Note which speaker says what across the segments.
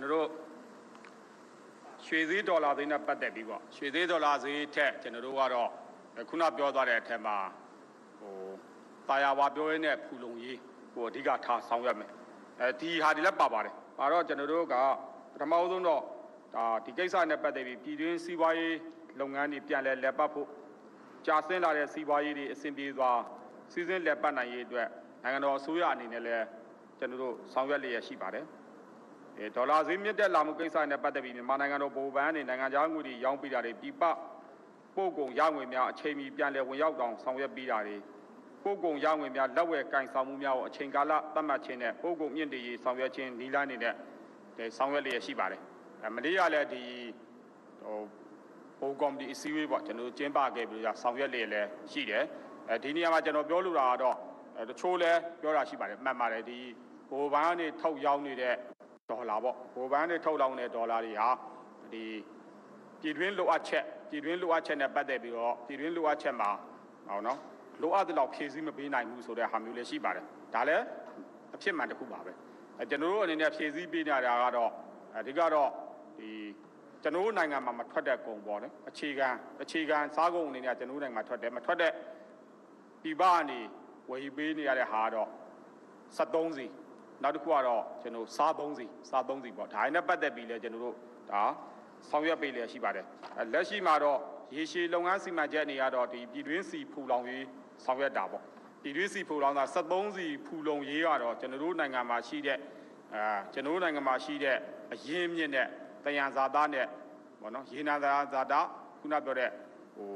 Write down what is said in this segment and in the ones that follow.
Speaker 1: ကျွန်တော်တို့ရွှေသေးဒေါ်လာသေးနဲ့ပတ်သက်ပြီးပေါ့ရွှေသေးဒေါ်လာသေးထက်ကျွန်တော်တို့ကတော့ခုနပြောသွားတဲ့အထက်မှာဟိုတာယာဝါပြောရင်းနဲ့ဖူလုံရေးကိုအဓိကထားဆောင်ရွက်မယ်အဲဒီဟာဒီလည်းပါပါတယ်ပါတော့ကျွန်တော်တို့ကပထမဆုံးတော့ဒါဒီကိစ္စနဲ့ပတ်သက်ပြီးပြည်တွင်းစီးပွားရေးလုပ်ငန်းတွေပြန်လည်လက်ပတ်ဖို့ကြာဆင်းလာတဲ့စီးပွားရေးတွေအဆင်ပြေစွာစီစဉ်လက်ပတ်နိုင်ရေးအတွက်နိုင်ငံတော်အစိုးရအနေနဲ့လည်းကျွန်တော်တို့ဆောင်ရွက်လျက်ရှိပါတယ်အဲ ဒေါ်လာဈေးမြင့်တက်လာမှုကိစ္စနဲ့ပတ်သက်ပြီးမြန်မာနိုင်ငံတော်ဗဟိုဘဏ်အနေနိုင်ငံခြားငွေတွေရောင်းပေးတာတွေပြပပို့ကုန်ရငွေများအချိန်မီပြန်လည်ဝင်ရောက်တောင်ဆောင်ရွက်ပေးတာတွေပို့ကုန်ရငွေများလက်ဝယ်ကင်ဆောင်မှုများကိုအချိန်ကာလသတ်မှတ်ခြင်းနဲ့ပို့ကုန်မြင့်တည်ရေးဆောင်ရွက်ခြင်းနီလာနေတဲ့ဆောင်ရွက်လျက်ရှိပါတယ်အဲမလေးရလည်းဒီဟိုဘိုးကော်မတီအစည်းအဝေးပေါ့ကျွန်တော်ကျင်းပခဲ့ပြီးတော့ဆောင်ရွက်လျက်လည်းရှိတယ်အဲဒီနေရာမှာကျွန်တော်ပြောလိုတာကတော့တချို့လဲပြောတာရှိပါတယ်မှတ်ပါတယ်ဒီဘိုးဘန်းကနေထုတ်ရောင်းနေတဲ့ ဒေါ်လာပေါ့ဘိုးဘန်းကနေထုတ်လောင်းတဲ့ဒေါ်လာတွေဟာဒီပြည်တွင်းလိုအပ်ချက်ပြည်တွင်းလိုအပ်ချက်နဲ့ပတ်သက်ပြီးတော့ပြည်တွင်းလိုအပ်ချက်မှာဟောနော်လိုအပ်တဲ့လောက်ဖြည့်ဆည်းမပေးနိုင်ဘူးဆိုတဲ့ဟာမျိုးလည်းရှိပါတယ်ဒါလည်းအဖြစ်မှန်တစ်ခုပါပဲအဲကျွန်တော်တို့အနေနဲ့ဖြည့်ဆည်းပေးနေတာကတော့အဓိကတော့ဒီကျွန်တော်တို့နိုင်ငံမှာမထွက်တဲ့ကုန်ပေါ့နော်အခြေခံအခြေခံစားကုန်အနေနဲ့ကျွန်တော်တို့နိုင်ငံမှာထွက်တယ်မထွက်တဲ့ပြည်ပကနေဝယ်ပေးနေရတဲ့ဟာတော့73စီ နောက်တစ်ခုကတော့ကျွန်တော်စားသုံးစီစားသုံးစီပေါ့ဒါနဲ့ပတ်သက်ပြီးလဲကျွန်တော်တို့ဒါဆောင်ရွက်ပေးလျက်ရှိပါတယ်လက်ရှိမှာတော့ရေရှည်လုပ်ငန်းစီမံချက်အနေကတော့ဒီပြည်တွင်းစီဖူလောင်ရေးဆောင်ရွက်တာပေါ့ပြည်တွင်းစီဖူလောင်တာ73စီဖူလုံရေးကတော့ကျွန်တော်တို့နိုင်ငံမှာရှိတဲ့အာကျွန်တော်တို့နိုင်ငံမှာရှိတဲ့အရင်းမြစ်နဲ့တယံဇာတာနဲ့ဘောနော်ရေနာဇာတာခုနပြောတဲ့ဟို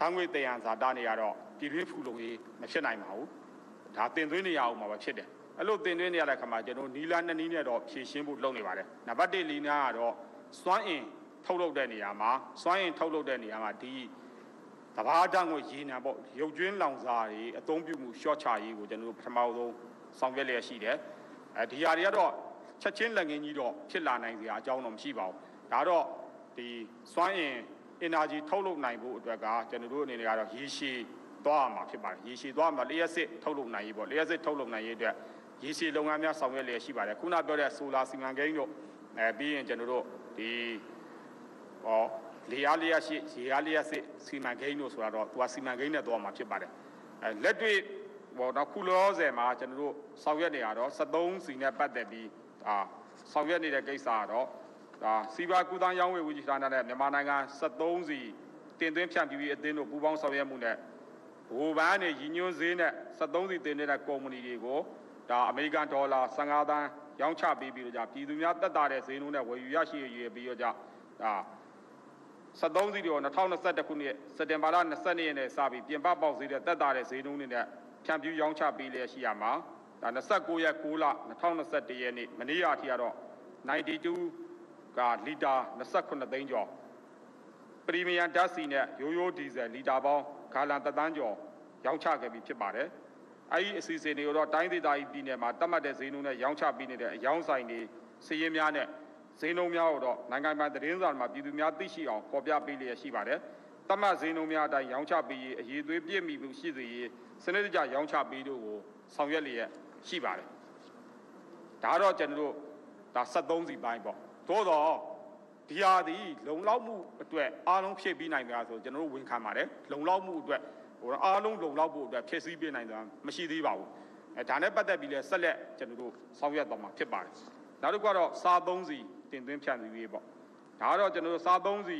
Speaker 1: တန်းငွေတယံဇာတာနေရတော့ပြည်တွင်းဖူလုံရေးမဖြစ်နိုင်ပါဘူးဒါတင်သွင်းနေရအောင်မှာပဲဖြစ်တယ် အဲ့လိုတင်သွင်းနေရတဲ့ခါမှာကျွန်တော်နီလာနှစ်နည်းနဲ့တော့ဖြည့်ရှင်းဖို့လုပ်နေပါတယ်နံပါတ်1လီနာကတော့စွမ်းအင်ထုတ်လုပ်တဲ့နေရာမှာစွမ်းအင်ထုတ်လုပ်တဲ့နေရာမှာဒီတဘာတန်းကိုရေနံပေါ့ရုပ်ကျွင်းလောင်စာတွေအသုံးပြုမှုရှော့ချရေးကိုကျွန်တော်တို့ပထမဆုံးဆောင်ရွက်လျက်ရှိတယ်အဲဒီဟာတွေကတော့ချက်ချင်းလက်ငင်းကြီးတော့ဖြစ်လာနိုင်စရာအကြောင်းတော့မရှိပါဘူးဒါတော့ဒီစွမ်းအင် energy ထုတ်လုပ်နိုင်ဖို့အတွက်ကကျွန်တော်တို့အနေနဲ့ကတော့ရေရှည်သွားမှာဖြစ်ပါတယ်ရေရှည်သွားမှာလျှက်စစ်ထုတ်လုပ်နိုင်ရေးပေါ့လျှက်စစ်ထုတ်လုပ်နိုင်ရေးအတွက် ရေရှည်လုပ်ငန်းများဆောင်ရွက်လျက်ရှိပါတယ်ခုနပြောတဲ့ဆိုလာစီမံကိန်းတို့အဲပြီးရင်ကျွန်တော်တို့ဒီဟောလေအားလျက်ရှိရေအားလျက်စစ်စီမံကိန်းတို့ဆိုတာတော့သူကစီမံကိန်းနဲ့သွားမှာဖြစ်ပါတယ်အဲလက်တွေ့ဟောတော့ခုလောဆယ်မှာကျွန်တော်တို့ဆောင်ရွက်နေရတော့73စီနဲ့ပတ်သက်ပြီးအာဆောင်ရွက်နေတဲ့ကိစ္စကတော့ဒါစီဘာကုသရောင်းဝယ်ဦးကြီးဌာနနဲ့မြန်မာနိုင်ငံ73စီတင်သွင်းဖြန့်ဖြူးရေးအသင်းတို့ပူးပေါင်းဆောင်ရွက်မှုနဲ့ဘိုးဘန်းနဲ့ရည်ညွှန်းဈေးနဲ့73စီတင်နေတဲ့ကုမ္ပဏီတွေကို ဒါအမေရိကန်ဒေါ်လာ15သန်းရောင်းချပေးပြီးတော့ကြပြည်သူများတက်တာတဲ့ဈေးနှုန်းနဲ့ဝယ်ယူရရှိရည်ပြီးတော့ကြဒါ73စီတော့2021ခုနှစ်စက်တင်ဘာလ22ရက်နေ့စပြီးပြင်ပပေါက်ဈေးတဲ့တက်တာတဲ့ဈေးနှုန်းတွေနဲ့ဖြန့်ဖြူးရောင်းချပေးလျက်ရှိရမှာဒါ29ရက်6လ2021ရက်နေ့မနေ့ရက်ထိကတော့92ကလီတာ28သိန်းကျော်ပရီမီယံဓာတ်ဆီနဲ့ရိုးရိုးဒီဇယ်လီတာပေါင်းဂါလန်တသန်းကျော်ရောင်းချခဲ့ပြီးဖြစ်ပါတယ်။ အဲဒီအစီအစဉ်တွေကိုတော့တိုင်းဒေသကြီးပြည်နယ်မှာတတ်မှတ်တဲ့ဈေးနှုန်းနဲ့ရောင်းချပေးနေတဲ့အယောင်းဆိုင်တွေစီးရင်များနဲ့ဈေးနှုန်းများကိုတော့နိုင်ငံပိုင်သတင်းစာမှာပြည်သူများသိရှိအောင်ဖော်ပြပေးလျက်ရှိပါတယ်။တတ်မှတ်ဈေးနှုန်းများအတိုင်းရောင်းချပေးရေးအရေးသွေးပြည့်မီမှုရှိစေရေးစနစ်တကျရောင်းချပေးတို့ကိုဆောင်ရွက်လျက်ရှိပါတယ်။ဒါတော့ကျွန်တော်တို့ဒါ73စီပိုင်းပေါ့။သို့တော့ဒီဟာဒီလုံလောက်မှုအတွက်အားလုံးဖြည့်ပြီးနိုင်ကြဆိုကျွန်တော်တို့ဝန်ခံပါတယ်လုံလောက်မှုအတွက် ဟိုအားလုံးလုံလောက်ဖို့အတွက်ဖြည့်ဆည်းပေးနိုင်တာမရှိသေးပါဘူးအဲဒါနဲ့ပတ်သက်ပြီးလဲဆက်လက်ကျွန်တော်တို့ဆောင်ရွက်သွားမှာဖြစ်ပါတယ်နောက်တစ်ခုကတော့စားသုံးစီတင်သွင်းဖြန့်ဖြူးရေးပေါ့ဒါကတော့ကျွန်တော်တို့စားသုံးစီ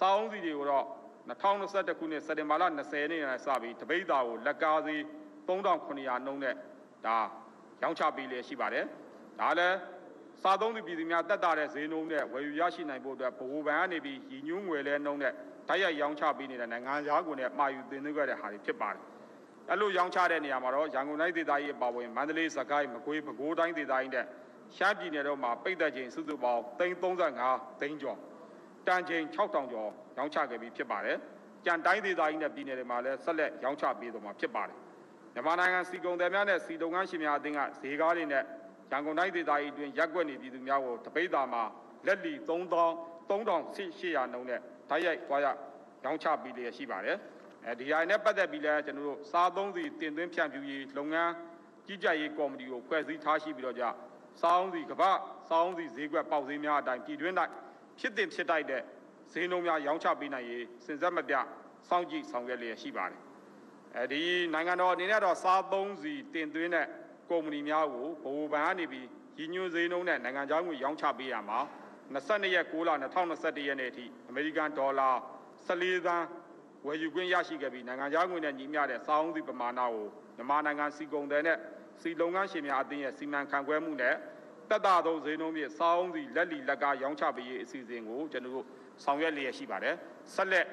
Speaker 1: စားအုံးစီတွေကိုတော့2021ခုနှစ်စက်တင်ဘာလ20နေ့နဲ့စပြီးတပိတ်တာကိုလက်ကားစီ3900နှုန်းနဲ့ဒါရောင်းချပေးလျက်ရှိပါတယ်ဒါလည်းစားသုံးသူပြည်သူများတက်တာတဲ့ဈေးနှုန်းနဲ့ဝယ်ယူရရှိနိုင်ဖို့အတွက်ဗဟိုဘဏ်ကနေပြီးရည်ညွှန်းငွေလဲနှုန်းနဲ့ ဓာတ်ရိုက်ရောင်းချပေးနေတဲ့နိုင်ငံခြားကုန်နဲ့မှာယူတင်သွင်းခဲ့တဲ့ဟာတွေဖြစ်ပါတယ်။အဲ့လိုရောင်းချတဲ့နေရာမှာတော့ရန်ကုန်တိုင်းဒေသကြီးအပါအဝင်မန္တလေးစကိုင်းမကွေးပဲခူးတိုင်းဒေသကြီးနဲ့ရှမ်းပြည်နယ်တို့မှာပိတ်သက်ချိန်စုစုပေါင်း335သိန်းကျော်တန်ချိန်6000ကျော်ရောင်းချခဲ့ပြီးဖြစ်ပါတယ်။ကြံတိုင်းဒေသကြီးနဲ့ပြည်နယ်တွေမှာလည်းဆက်လက်ရောင်းချပေးသွားမှာဖြစ်ပါတယ်။မြန်မာနိုင်ငံစီကုံတယ်များနဲ့စီတုံငန်းရှင်များအသင်းကဈေးကားတွေနဲ့ရန်ကုန်တိုင်းဒေသကြီးအတွင်းရက်ွက်နေပြည်သူများကိုတပိတ်တာမှာလက်လီ3000 3800နှုန်းနဲ့ ဓာတ်ရိုက်သွားရရောင်းချပြီးလျက်ရှိပါတယ်။အဲဒီဟာနဲ့ပတ်သက်ပြီးလဲကျွန်တော်တို့စားသုံးစီတင်သွင်းဖြန့်ဖြူးရေးလုပ်ငန်းကြီးကြပ်ရေးကော်မတီကိုဖွဲ့စည်းထားရှိပြီးတော့ကြစောင်းစီကပ္ပစောင်းစီဈေးကွက်ပေါက်ဈေးများအတိုင်းပြည်တွင်း၌ဖြစ်တင်ဖြစ်တိုက်တဲ့ဈေးနှုန်းများရောင်းချပေးနိုင်ရေးစင်စက်မပြစောင့်ကြည့်ဆောင်ရွက်လျက်ရှိပါတယ်အဲဒီနိုင်ငံတော်အနေနဲ့တော့စားသုံးစီတင်သွင်းတဲ့ကုမ္ပဏီများကိုဗဟိုဘဏ်ကနေပြီးရည်ညွှန်းဈေးနှုန်းနဲ့နိုင်ငံခြားငွေရောင်းချပေးရမှာ 22ရက်6လ2021ရက်နေ့အထိအမေရိကန်ဒေါ်လာ14သန်းဝယ်ယူခွင့်ရရှိခဲ့ပြီးနိုင်ငံခြားငွေနဲ့ညီမျှတဲ့စောင်းစီပမာဏကိုမြန်မာနိုင်ငံစီကုန်တဲ့နဲ့စီလုံငန်းရှင်များအသင်းရဲ့စီမံခန့်ခွဲမှုနဲ့တက်တာသောဈေးနှုန်းဖြင့်စောင်းစီလက်လီလက်ကားရောင်းချပေးရေးအစီအစဉ်ကိုကျွန်တော်တို့ဆောင်ရွက်လျက်ရှိပါတယ်ဆက်လက်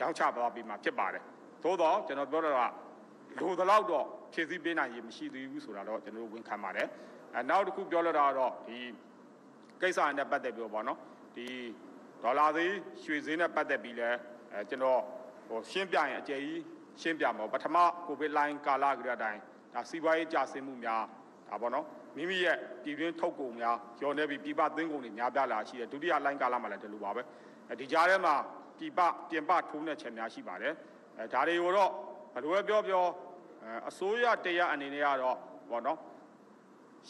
Speaker 1: ရောင်းချသွားပေးမှာဖြစ်ပါတယ်သို့တော့ကျွန်တော်ပြောတော့လိုသလောက်တော့ဖြည့်ဆည်းပေးနိုင်ရေးမရှိသေးဘူးဆိုတာတော့ကျွန်တော်တို့ဝန်ခံပါတယ်အဲနောက်တစ်ခုပြောလို့တာတော့ဒီ ကိစ္စနဲ့ပတ်သက်ပြီးတော့ဗောနော်ဒီဒေါ်လာဈေးရွှေဈေးနဲ့ပတ်သက်ပြီးလဲအဲကျွန်တော်ဟိုရှင်းပြရင်အကျယ်ကြီးရှင်းပြမှာပထမကိုဗစ်လိုင်းကာလကတည်းကအတိုင်းဒါစီးပွားရေးကျဆင်းမှုများဒါပေါ့နော်မိမိရဲ့ပြည်တွင်းထုတ်ကုန်များကျော်နေပြီးပြည်ပသွင်းကုန်တွေများပြားလာရှိတယ်ဒုတိယလိုင်းကာလမှာလည်းဒီလိုပါပဲဒီကြားထဲမှာပြည်ပပြင်ပထိုးတဲ့ချက်များရှိပါတယ်အဲဒါတွေကိုတော့ဘယ်လိုပဲပြောပြောအစိုးရတရားအနေနဲ့ကတော့ပေါ့နော်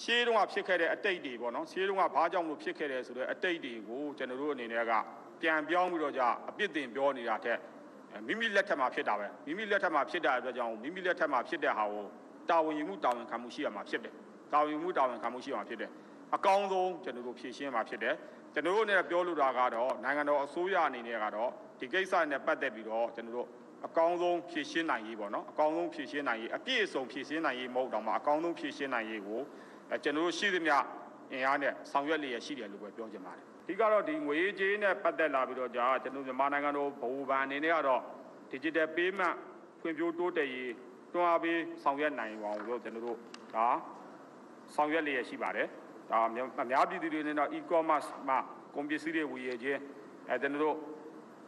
Speaker 1: ရှေးတုန်းကဖြစ်ခဲ့တဲ့အတိတ်တွေပေါ့နော်ရှေးတုန်းကဘာကြောင့်လို့ဖြစ်ခဲ့တယ်ဆိုတဲ့အတိတ်တွေကိုကျွန်တော်တို့အနေနဲ့ကပြန်ပြောင်းပြီးတော့じゃအပြစ်တင်ပြောနေတာတဲ့မိမိလက်ထက်မှာဖြစ်တာပဲမိမိလက်ထက်မှာဖြစ်တဲ့အတွက်ကြောင့်မိမိလက်ထက်မှာဖြစ်တဲ့ဟာကိုတာဝန်ယူမှုတာဝန်ခံမှုရှိရမှာဖြစ်တယ်တာဝန်ယူမှုတာဝန်ခံမှုရှိရမှာဖြစ်တယ်အကောင်းဆုံးကျွန်တော်တို့ဖြည့်ရှင်းမှာဖြစ်တယ်ကျွန်တော်တို့နဲ့ပြောလို့တာကတော့နိုင်ငံတော်အစိုးရအနေနဲ့ကတော့ဒီကိစ္စနဲ့ပတ်သက်ပြီးတော့ကျွန်တော်တို့အကောင်းဆုံးဖြည့်ရှင်းနိုင်ရေးပေါ့နော်အကောင်းဆုံးဖြည့်ရှင်းနိုင်ရေးအပြည့်အစုံဖြည့်ရှင်းနိုင်ရေးမဟုတ်တော့မှအကောင်းဆုံးဖြည့်ရှင်းနိုင်ရေးကို ကျွန်တော်တို့ရှိသမျှအင်အားနဲ့ဆောင်ရွက်လျက်ရှိတယ်လို့ပဲပြောချင်ပါတယ်အဓိကတော့ဒီငွေကြေးနဲ့ပတ်သက်လာပြီးတော့ကြာကျွန်တော်မြန်မာနိုင်ငံတော်ဗဟိုဘဏ်အနေနဲ့ကတော့ digital payment ဖွံ့ဖြိုးတိုးတက်ရေးတွန်းအားပေးဆောင်ရွက်နိုင်အောင်လို့ကျွန်တော်တို့ဒါဆောင်ရွက်လျက်ရှိပါတယ်ဒါအများပြည်သူတွေနဲ့တော့ e-commerce မှာကုန်ပစ္စည်းတွေဝယ်ရခြင်းအဲကျွန်တော်တို့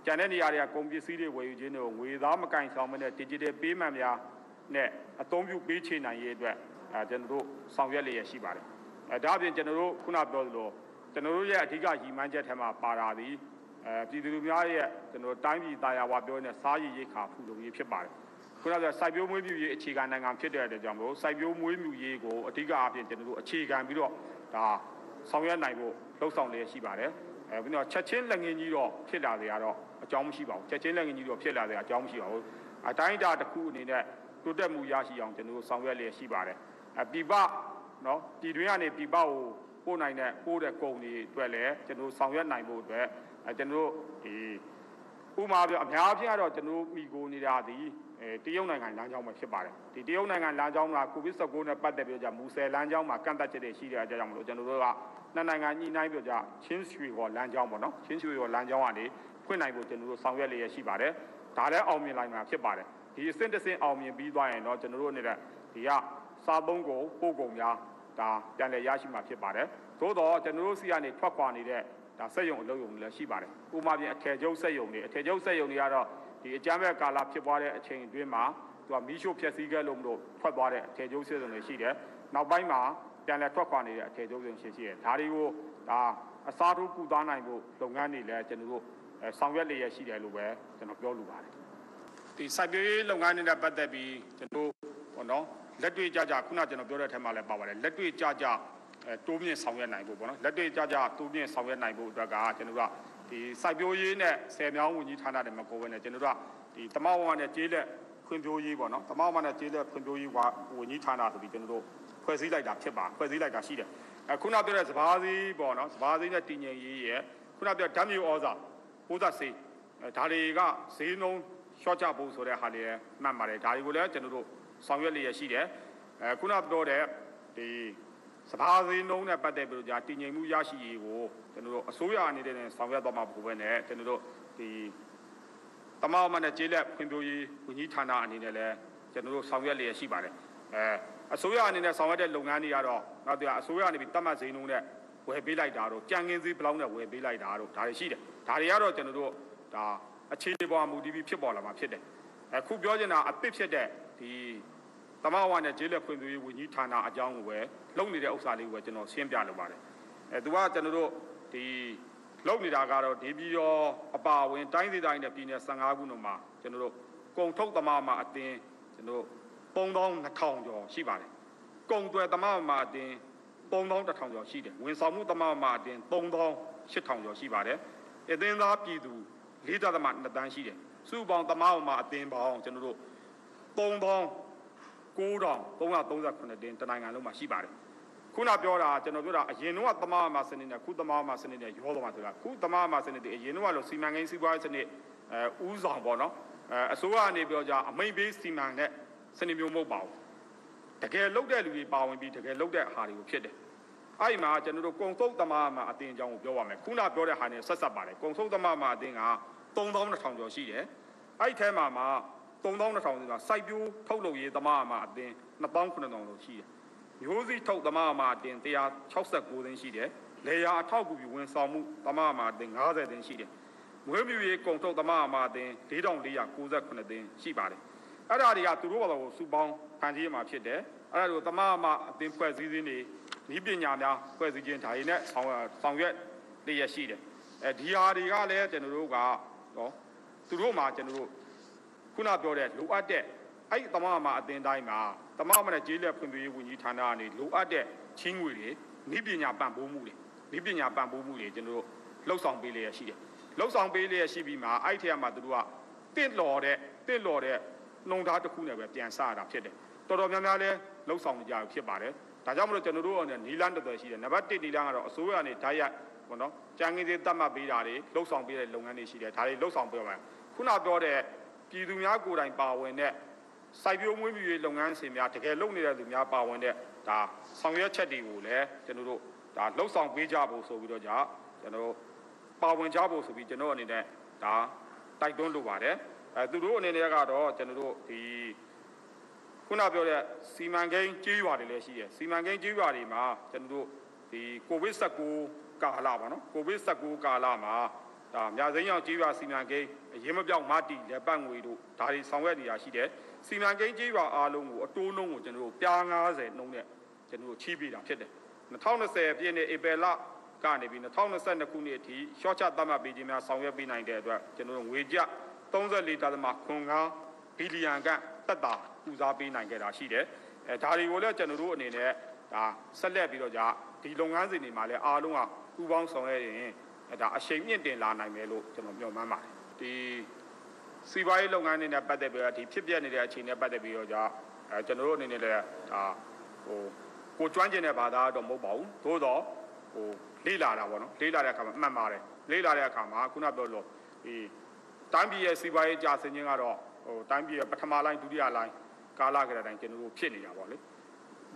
Speaker 1: ကျန်တဲ့နေရာတွေကကုန်ပစ္စည်းတွေဝယ်ယူခြင်းတွေကိုငွေသားမကင်ဆောင်မနဲ့ digital payment များနဲ့အသုံးပြုပေးချေနိုင်ရေးအတွက် အဲကျွန်တော်တို့ဆောင်ရွက်လျက်ရှိပါတယ်အဲဒါအပြင်ကျွန်တော်တို့ခုနပြောသလိုကျွန်တော်တို့ရဲ့အဓိကရည်မှန်းချက်ထဲမှာပါတာသည်အဲပြည်သူလူများရဲ့ကျွန်တော်တိုင်းပြည်တာယာဝပြောနေတဲ့စားရည်ရိတ်ခါဖူလုံရေးဖြစ်ပါတယ်ခုနကပြောစိုက်ပျိုးမွေးမြူရေးအခြေခံနိုင်ငံဖြစ်တဲ့အတွက်ကြောင့်မို့စိုက်ပျိုးမွေးမြူရေးကိုအဓိကအပြင်ကျွန်တော်တို့အခြေခံပြီးတော့ဒါဆောင်ရွက်နိုင်ဖို့လှုပ်ဆောင်လျက်ရှိပါတယ်အဲပြီးတော့ချက်ချင်းလက်ငင်းကြီးတော့ဖြစ်လာတယ်ကတော့အကြောင်းမရှိပါဘူးချက်ချင်းလက်ငင်းကြီးတော့ဖြစ်လာတယ်အကြောင်းမရှိပါဘူးအတိုင်းအတာတစ်ခုအနေနဲ့တိုးတက်မှုရရှိအောင်ကျွန်တော်တို့ဆောင်ရွက်လျက်ရှိပါတယ် အပြပနော်ပြည်တွင်းကနေပြပကိုပို့နိုင်တဲ့ပို့တဲ့ကုန်တွေအတွက်လည်းကျွန်တော်ဆောင်ရွက်နိုင်ဖို့အတွက်အဲကျွန်တော်တို့ဒီဥမာပြောအများကြီးကတော့ကျွန်တော်မိကိုနေတာဒီအဲတရုတ်နိုင်ငံလမ်းကြောင်းမှာဖြစ်ပါတယ်ဒီတရုတ်နိုင်ငံလမ်းကြောင်းမှာကိုဗစ် -19 နဲ့ပတ်သက်ပြီးကြမူဆယ်လမ်းကြောင်းမှာကန့်သက်ချက်တွေရှိတဲ့အကြောင်းမလို့ကျွန်တော်တို့ကနှစ်နိုင်ငံညှိနှိုင်းပြောကြချင်းရွှေဟော်လမ်းကြောင်းပေါ့နော်ချင်းရွှေဟော်လမ်းကြောင်းကနေဖွင့်နိုင်ဖို့ကျွန်တော်တို့ဆောင်ရွက်လျက်ရှိပါတယ်ဒါလည်းအောင်မြင်နိုင်မှာဖြစ်ပါတယ်ဒီအဆင့်တစ်ဆင့်အောင်မြင်ပြီးသွားရင်တော့ကျွန်တော်တို့အနေနဲ့ဒီက စားသုံးကုန်ပို့ကုန်များဒါပြန်လည်ရရှိမှာဖြစ်ပါတယ်သို့တော့ကျွန်တော်တို့စီကနေထွက်ခွာနေတဲ့ဒါစက်ရုံအလုပ်ရုံတွေလည်းရှိပါတယ်ဥပမာပြင်အထည်ချုပ်စက်ရုံတွေအထည်ချုပ်စက်ရုံတွေကတော့ဒီအကြမ်းဖက်ကာလဖြစ်ပွားတဲ့အချိန်အတွင်းမှာသူကမီးရှို့ဖျက်ဆီးခဲ့လို့မလို့ထွက်သွားတဲ့အထည်ချုပ်စက်ရုံတွေရှိတယ်နောက်ပိုင်းမှာပြန်လည်ထွက်ခွာနေတဲ့အထည်ချုပ်စက်ရုံရှိရှိတယ်ဒါတွေကိုဒါအစားထိုးကုသနိုင်ဖို့လုပ်ငန်းတွေလည်းကျွန်တော်တို့ဆောင်ရွက်လျက်ရှိတယ်လို့ပဲကျွန်တော်ပြောလိုပါတယ်ဒီစိုက်ပျိုးရေးလုပ်ငန်းတွေနဲ့ပတ်သက်ပြီးကျွန်တော်ဘောနော် လက်တွေ့ကြကြခုနကျွန်တော်ပြောတဲ့အထက်မှာလည်းပါပါတယ်လက်တွေ့ကြကြအဲတိုးမြင့်ဆောင်ရွက်နိုင်ဖို့ပေါ့နော်လက်တွေ့ကြကြတိုးမြင့်ဆောင်ရွက်နိုင်ဖို့အတွက်ကကျွန်တော်တို့ကဒီစိုက်ပျိုးရေးနဲ့ဆယ်မြောင်းဝန်ကြီးဌာနတွေမှာကိုယ်ပဲနဲ့ကျွန်တော်တို့ကဒီတမောက်ဝါနဲ့ကျေးလက်ဖွံ့ဖြိုးရေးပေါ့နော်တမောက်ဝါနဲ့ကျေးလက်ဖွံ့ဖြိုးရေးဝန်ကြီးဌာနဆိုပြီးကျွန်တော်တို့ဖွဲ့စည်းလိုက်တာဖြစ်ပါဖွဲ့စည်းလိုက်တာရှိတယ်အခုနပြောတဲ့စဘာစည်းပေါ့နော်စဘာစည်းနဲ့တည်ငြိမ်ရေးရဲ့ခုနပြောဓာတ်မြေဩဇာပိုးသက်စေးဒါတွေကဈေးနှုန်းရှော့ချဖို့ဆိုတဲ့ဟာတွေမှတ်ပါတယ်ဒါတွေကိုလည်းကျွန်တော်တို့ ဆောင်ရွက်လျက်ရှိတယ်အဲခုနပြောတဲ့ဒီစဘာစည်းနှုန်းနဲ့ပတ်သက်ပြီးတော့じゃတည်ငြိမ်မှုရရှိရေးကိုကျွန်တော်တို့အစိုးရအနေနဲ့ဆောင်ရွက်သွားမှာပုံပဲနဲ့ကျွန်တော်တို့ဒီတမောက်မနဲ့ကျေးလက်ဖွံ့ဖြိုးရေးဝန်ကြီးဌာနအနေနဲ့လည်းကျွန်တော်တို့ဆောင်ရွက်လျက်ရှိပါတယ်အဲအစိုးရအနေနဲ့ဆောင်ရွက်တဲ့လုပ်ငန်းတွေကတော့နောက်တရားအစိုးရအနေနဲ့တတ်မှတ်ဈေးနှုန်းနဲ့ဝယ်ပေးလိုက်တာတော့ကြံငင်းစည်းဘလောက်နဲ့ဝယ်ပေးလိုက်တာတော့ဒါတွေရှိတယ်ဒါတွေကတော့ကျွန်တော်တို့ဒါအခြေအနေပေါ်မူတည်ပြီးဖြစ်ပေါ်လာမှာဖြစ်တယ်အခုပြောချင်တာအပစ်ဖြစ်တဲ့ ဒီတမဝါနဲ့ဂျေးလက်ဖွံ့ဖြိုးရေးဝန်ကြီးဌာနအကြောင်းကိုပဲလုပ်နေတဲ့ဥစ္စာလေးကိုပဲကျွန်တော်ရှင်းပြလိုပါတယ်အဲသူကကျွန်တော်တို့ဒီလုပ်နေတာကတော့ဒီပြည်ရောအပါဝင်တိုင်းဒေသကြီးနဲ့ပြည်နယ်15ခုနှစ်မှာကျွန်တော်တို့ကုံထုတ်တမမှာအတင်းကျွန်တော်တို့3000 2000ကျော်ရှိပါတယ်ကုံသွယ်တမမှာအတင်း9
Speaker 2: 3000ကျော်ရှိတယ်ဝန်ဆောင်မှုတမမအတင်း3000 8000ကျော်ရှိပါတယ်အသင်းသားပြည်သူ4.2တန်းရှိတယ်စုပေါင်းတမမအတင်းပေါင်းကျွန်တော်တို့ 3000 9338တင်းတနိုင်ငံလုံးမှာရှိပါတယ်ခုနပြောတာကျွန်တော်ပြောတာအရင်တော့တမမစနစ်နဲ့ခုတမမစနစ်နဲ့ရောတော့မှဆိုတာခုတမမစနစ်တွေအရင်တော့လို့စီမံကိန်းစီးပွားရေးစနစ်အဲဥဆောင်ပေါ့နော်အဲအစိုးရအနေပြောကြအမိန်ပေးစီမံတဲ့စနစ်မျိုးမဟုတ်ပါဘူးတကယ်လုတ်တဲ့လူတွေပါဝင်ပြီးတကယ်လုတ်တဲ့ဟာတွေကိုဖြစ်တယ်အဲ့ဒီမှာကျွန်တော်တို့ကုံသုတ်သမားမှာအတင်းအကြောင်းကိုပြောပါမယ်ခုနပြောတဲ့ဟာနဲ့ဆက်ဆက်ပါတယ်ကုံသုတ်သမားမှာအတင်းက3200ကျော်ရှိတယ်အဲ့ဒီထဲမှာမှာ 3200ဆိုတာစိုက်ပျိုးထုတ်လုပ်ရေးသမားမှာအတင်း2900ကျော်ရှိတယ်မျိုးစိထုတ်သမားမှာအတင်း169သိန်းရှိတယ်လေယာအထောက်အကူပြုဝန်ဆောင်မှုသမားမှာအတင်း90သိန်းရှိတယ်မွေးမြူရေးကုံထုတ်သမားမှာအတင်း4498သိန်းရှိပါတယ်အဲ့ဒါတွေကသူတို့ဘာလို့စူပေါင်းဖန်တီးမှာဖြစ်တယ်အဲ့ဒါတို့သမားမှာအတင်းဖွဲ့စည်းစင်းတွေဤပညာများဖွဲ့စည်းခြင်းဒါတွေနဲ့ဆောင်ဆောင်ရွက်လျက်ရှိတယ်အဲဒီဟာတွေကလည်းကျွန်တော်တို့ကနော်သူတို့မှာကျွန်တော်တို့ ခုနပြောတဲ့လိုအပ်တဲ့အဲ့ဒီတမမအတင်းတိုင်းမှာတမမနဲ့ကျေးလက်ဖွံ့ဖြိုးရေးဝန်ကြီးဌာနကနေလိုအပ်တဲ့ချင်းငွေတွေဤပညာပံ့ပိုးမှုတွေဤပညာပံ့ပိုးမှုတွေကျွန်တော်တို့လှုပ်ဆောင်ပေးလျက်ရှိတယ်လှုပ်ဆောင်ပေးလျက်ရှိပြီးမှအဲ့ဒီထဲမှာသူတို့ကတင့်လော်တဲ့တင့်လော်တဲ့နှုံသားတစ်ခုနဲ့ပဲပြန်စရတာဖြစ်တယ်တော်တော်များများလဲလှုပ်ဆောင်ကြရဖြစ်ပါတယ်ဒါကြောင့်မလို့ကျွန်တော်တို့အနေနဲ့နီလန်းတော်တော်ရှိတယ်နံပါတ်1နီလန်းကတော့အစိုးရကနေဓာတ်ရိုက်ဘောနော်ကြံငင်းသေးတတ်မှတ်ပေးတာတွေလှုပ်ဆောင်ပေးတဲ့လုပ်ငန်းတွေရှိတယ်ဒါတွေလှုပ်ဆောင်ပေးပါမယ်ခုနပြောတဲ့ ပြည်သူများကိုယ်တိုင်ပါဝင်တဲ့စိုက်ပျိုးမွေးမြူရေးလုပ်ငန်းစဉ်များတကယ်လုပ်နေတဲ့သူများပါဝင်တဲ့ဒါဆောင်ရွက်ချက်တွေကိုလည်းကျွန်တော်တို့ဒါလှုပ်ဆောင်ပေးကြဖို့ဆိုပြီးတော့じゃကျွန်တော်ပါဝင်ကြဖို့ဆိုပြီးကျွန်တော်အနေနဲ့ဒါတိုက်တွန်းလိုပါတယ်အဲသူတို့အနေနဲ့ကတော့ကျွန်တော်တို့ဒီခုနပြောတဲ့စီမံကိန်းကြေးရွာတွေလည်းရှိတယ်စီမံကိန်းကြေးရွာတွေမှာကျွန်တော်တို့ဒီကိုဗစ် -19 ကာလပါနော်ကိုဗစ် -19 ကာလမှာ ဒါမြသိန်းအောင်ကြေးရွာစီမံကိန်းအရင်မပြောက်မတီလက်ပတ်ငွေတို့ဒါတွေဆောင်ရွက်နေတာရှိတယ်စီမံကိန်းကြေးရွာအားလုံးကိုအတိုးနှုန်းကိုကျွန်တော်တို့ပြား90နှုန်းနဲ့ကျွန်တော်တို့ချီးပေးတာဖြစ်တယ်2020ပြည့်နှစ်ဧပြီလကနေပြီး2022ခုနှစ်အထိရှော့ချသတ်မှတ်ပေးခြင်းများဆောင်ရွက်ပေးနိုင်တဲ့အတွက်ကျွန်တော်တို့ငွေကျ34.5ဘီလီယံကတက်တာဦးစားပေးနိုင်ခဲ့တာရှိတယ်အဲဒါတွေကိုလည်းကျွန်တော်တို့အနေနဲ့ဒါဆက်လက်ပြီးတော့じゃဒီလုပ်ငန်းစဉ်တွေမှာလည်းအားလုံးကပူးပေါင်းဆောင်ရွက်ရင် ဒါအရှိန်မြင့်တင်လာနိုင်မယ်လို့ကျွန်တော်မျှော်မှန်းပါတယ်ဒီစီးပွားရေးလုပ်ငန်းတွေနဲ့ပတ်သက်ပြီးတော့ဒီဖြစ်ပျက်နေတဲ့အခြေအနေနဲ့ပတ်သက်ပြီးတော့じゃအဲကျွန်တော်တို့အနေနဲ့လည်းဒါဟိုကိုကျွမ်းကျင်တဲ့ဘာသာတော့မဟုတ်ပါဘူးသို့တော့ဟိုလေးလာတာပေါ့နော်လေးလာတဲ့အခါမှာအမှန်ပါတယ်လေးလာတဲ့အခါမှာခုနပြောလို့ဒီတိုင်းပြည်ရဲ့စီးပွားရေးကြာဆင်းခြင်းကတော့ဟိုတိုင်းပြည်ရဲ့ပထမလိုင်းဒုတိယလိုင်းကာလကတည်းကကျွန်တော်တို့ဖြစ်နေတာပေါ့လေ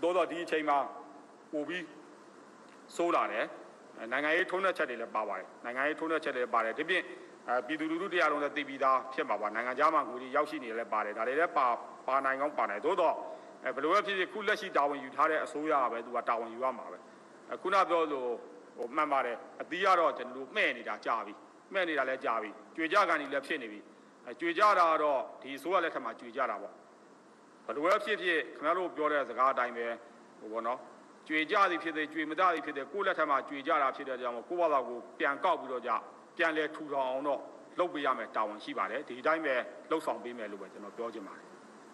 Speaker 2: သို့တော့ဒီအချိန်မှာပို့ပြီးစိုးလာတယ် နိုင်ငံရေးထုံးတဲ့ချက်တွေလည်းပါပါတယ်နိုင်ငံရေးထုံးတဲ့ချက်တွေလည်းပါတယ်ဒီပြင်အဲပြည်သူလူထုတရားလုံးလည်းသိပြီးသားဖြစ်မှာပါနိုင်ငံခြားမှာငွေတွေရောက်ရှိနေလည်းပါတယ်ဒါတွေလည်းပါပါနိုင်ကောင်းပါနိုင်သို့တော့အဲဘယ်လိုပဲဖြစ်ဖြစ်ခုလက်ရှိတာဝန်ယူထားတဲ့အစိုးရကပဲသူကတာဝန်ယူရမှာပဲအခုနပြောလို့ဟိုမှန်ပါတယ်အသီးကတော့ကျွန်တော်တို့မှဲ့နေတာကြာပြီမှဲ့နေတာလည်းကြာပြီကြွေကြကန်ကြီးလည်းဖြစ်နေပြီအဲကြွေကြတာကတော့ဒီအစိုးရလက်ထက်မှာကြွေကြတာပေါ့ဘယ်လိုပဲဖြစ်ဖြစ်ခင်ဗျားတို့ပြောတဲ့စကားအတိုင်းပဲဟိုဘောနော် ကြွေကြသည်ဖြစ်သည်ကြွေမတသည်ဖြစ်သည်ကိုယ့်လက်ထက်မှာကြွေကြတာဖြစ်တဲ့ကြောင့်ကိုယ့်ဘာသာကိုပြန်ကောက်ပြီးတော့ကြပြန်လဲထူထောင်အောင်တော့လုပ်ပေးရမယ်တာဝန်ရှိပါတယ်ဒီတိုင်းပဲလှုပ်ဆောင်ပေးမယ်လို့ပဲကျွန်တော်ပြောချင်ပါတယ်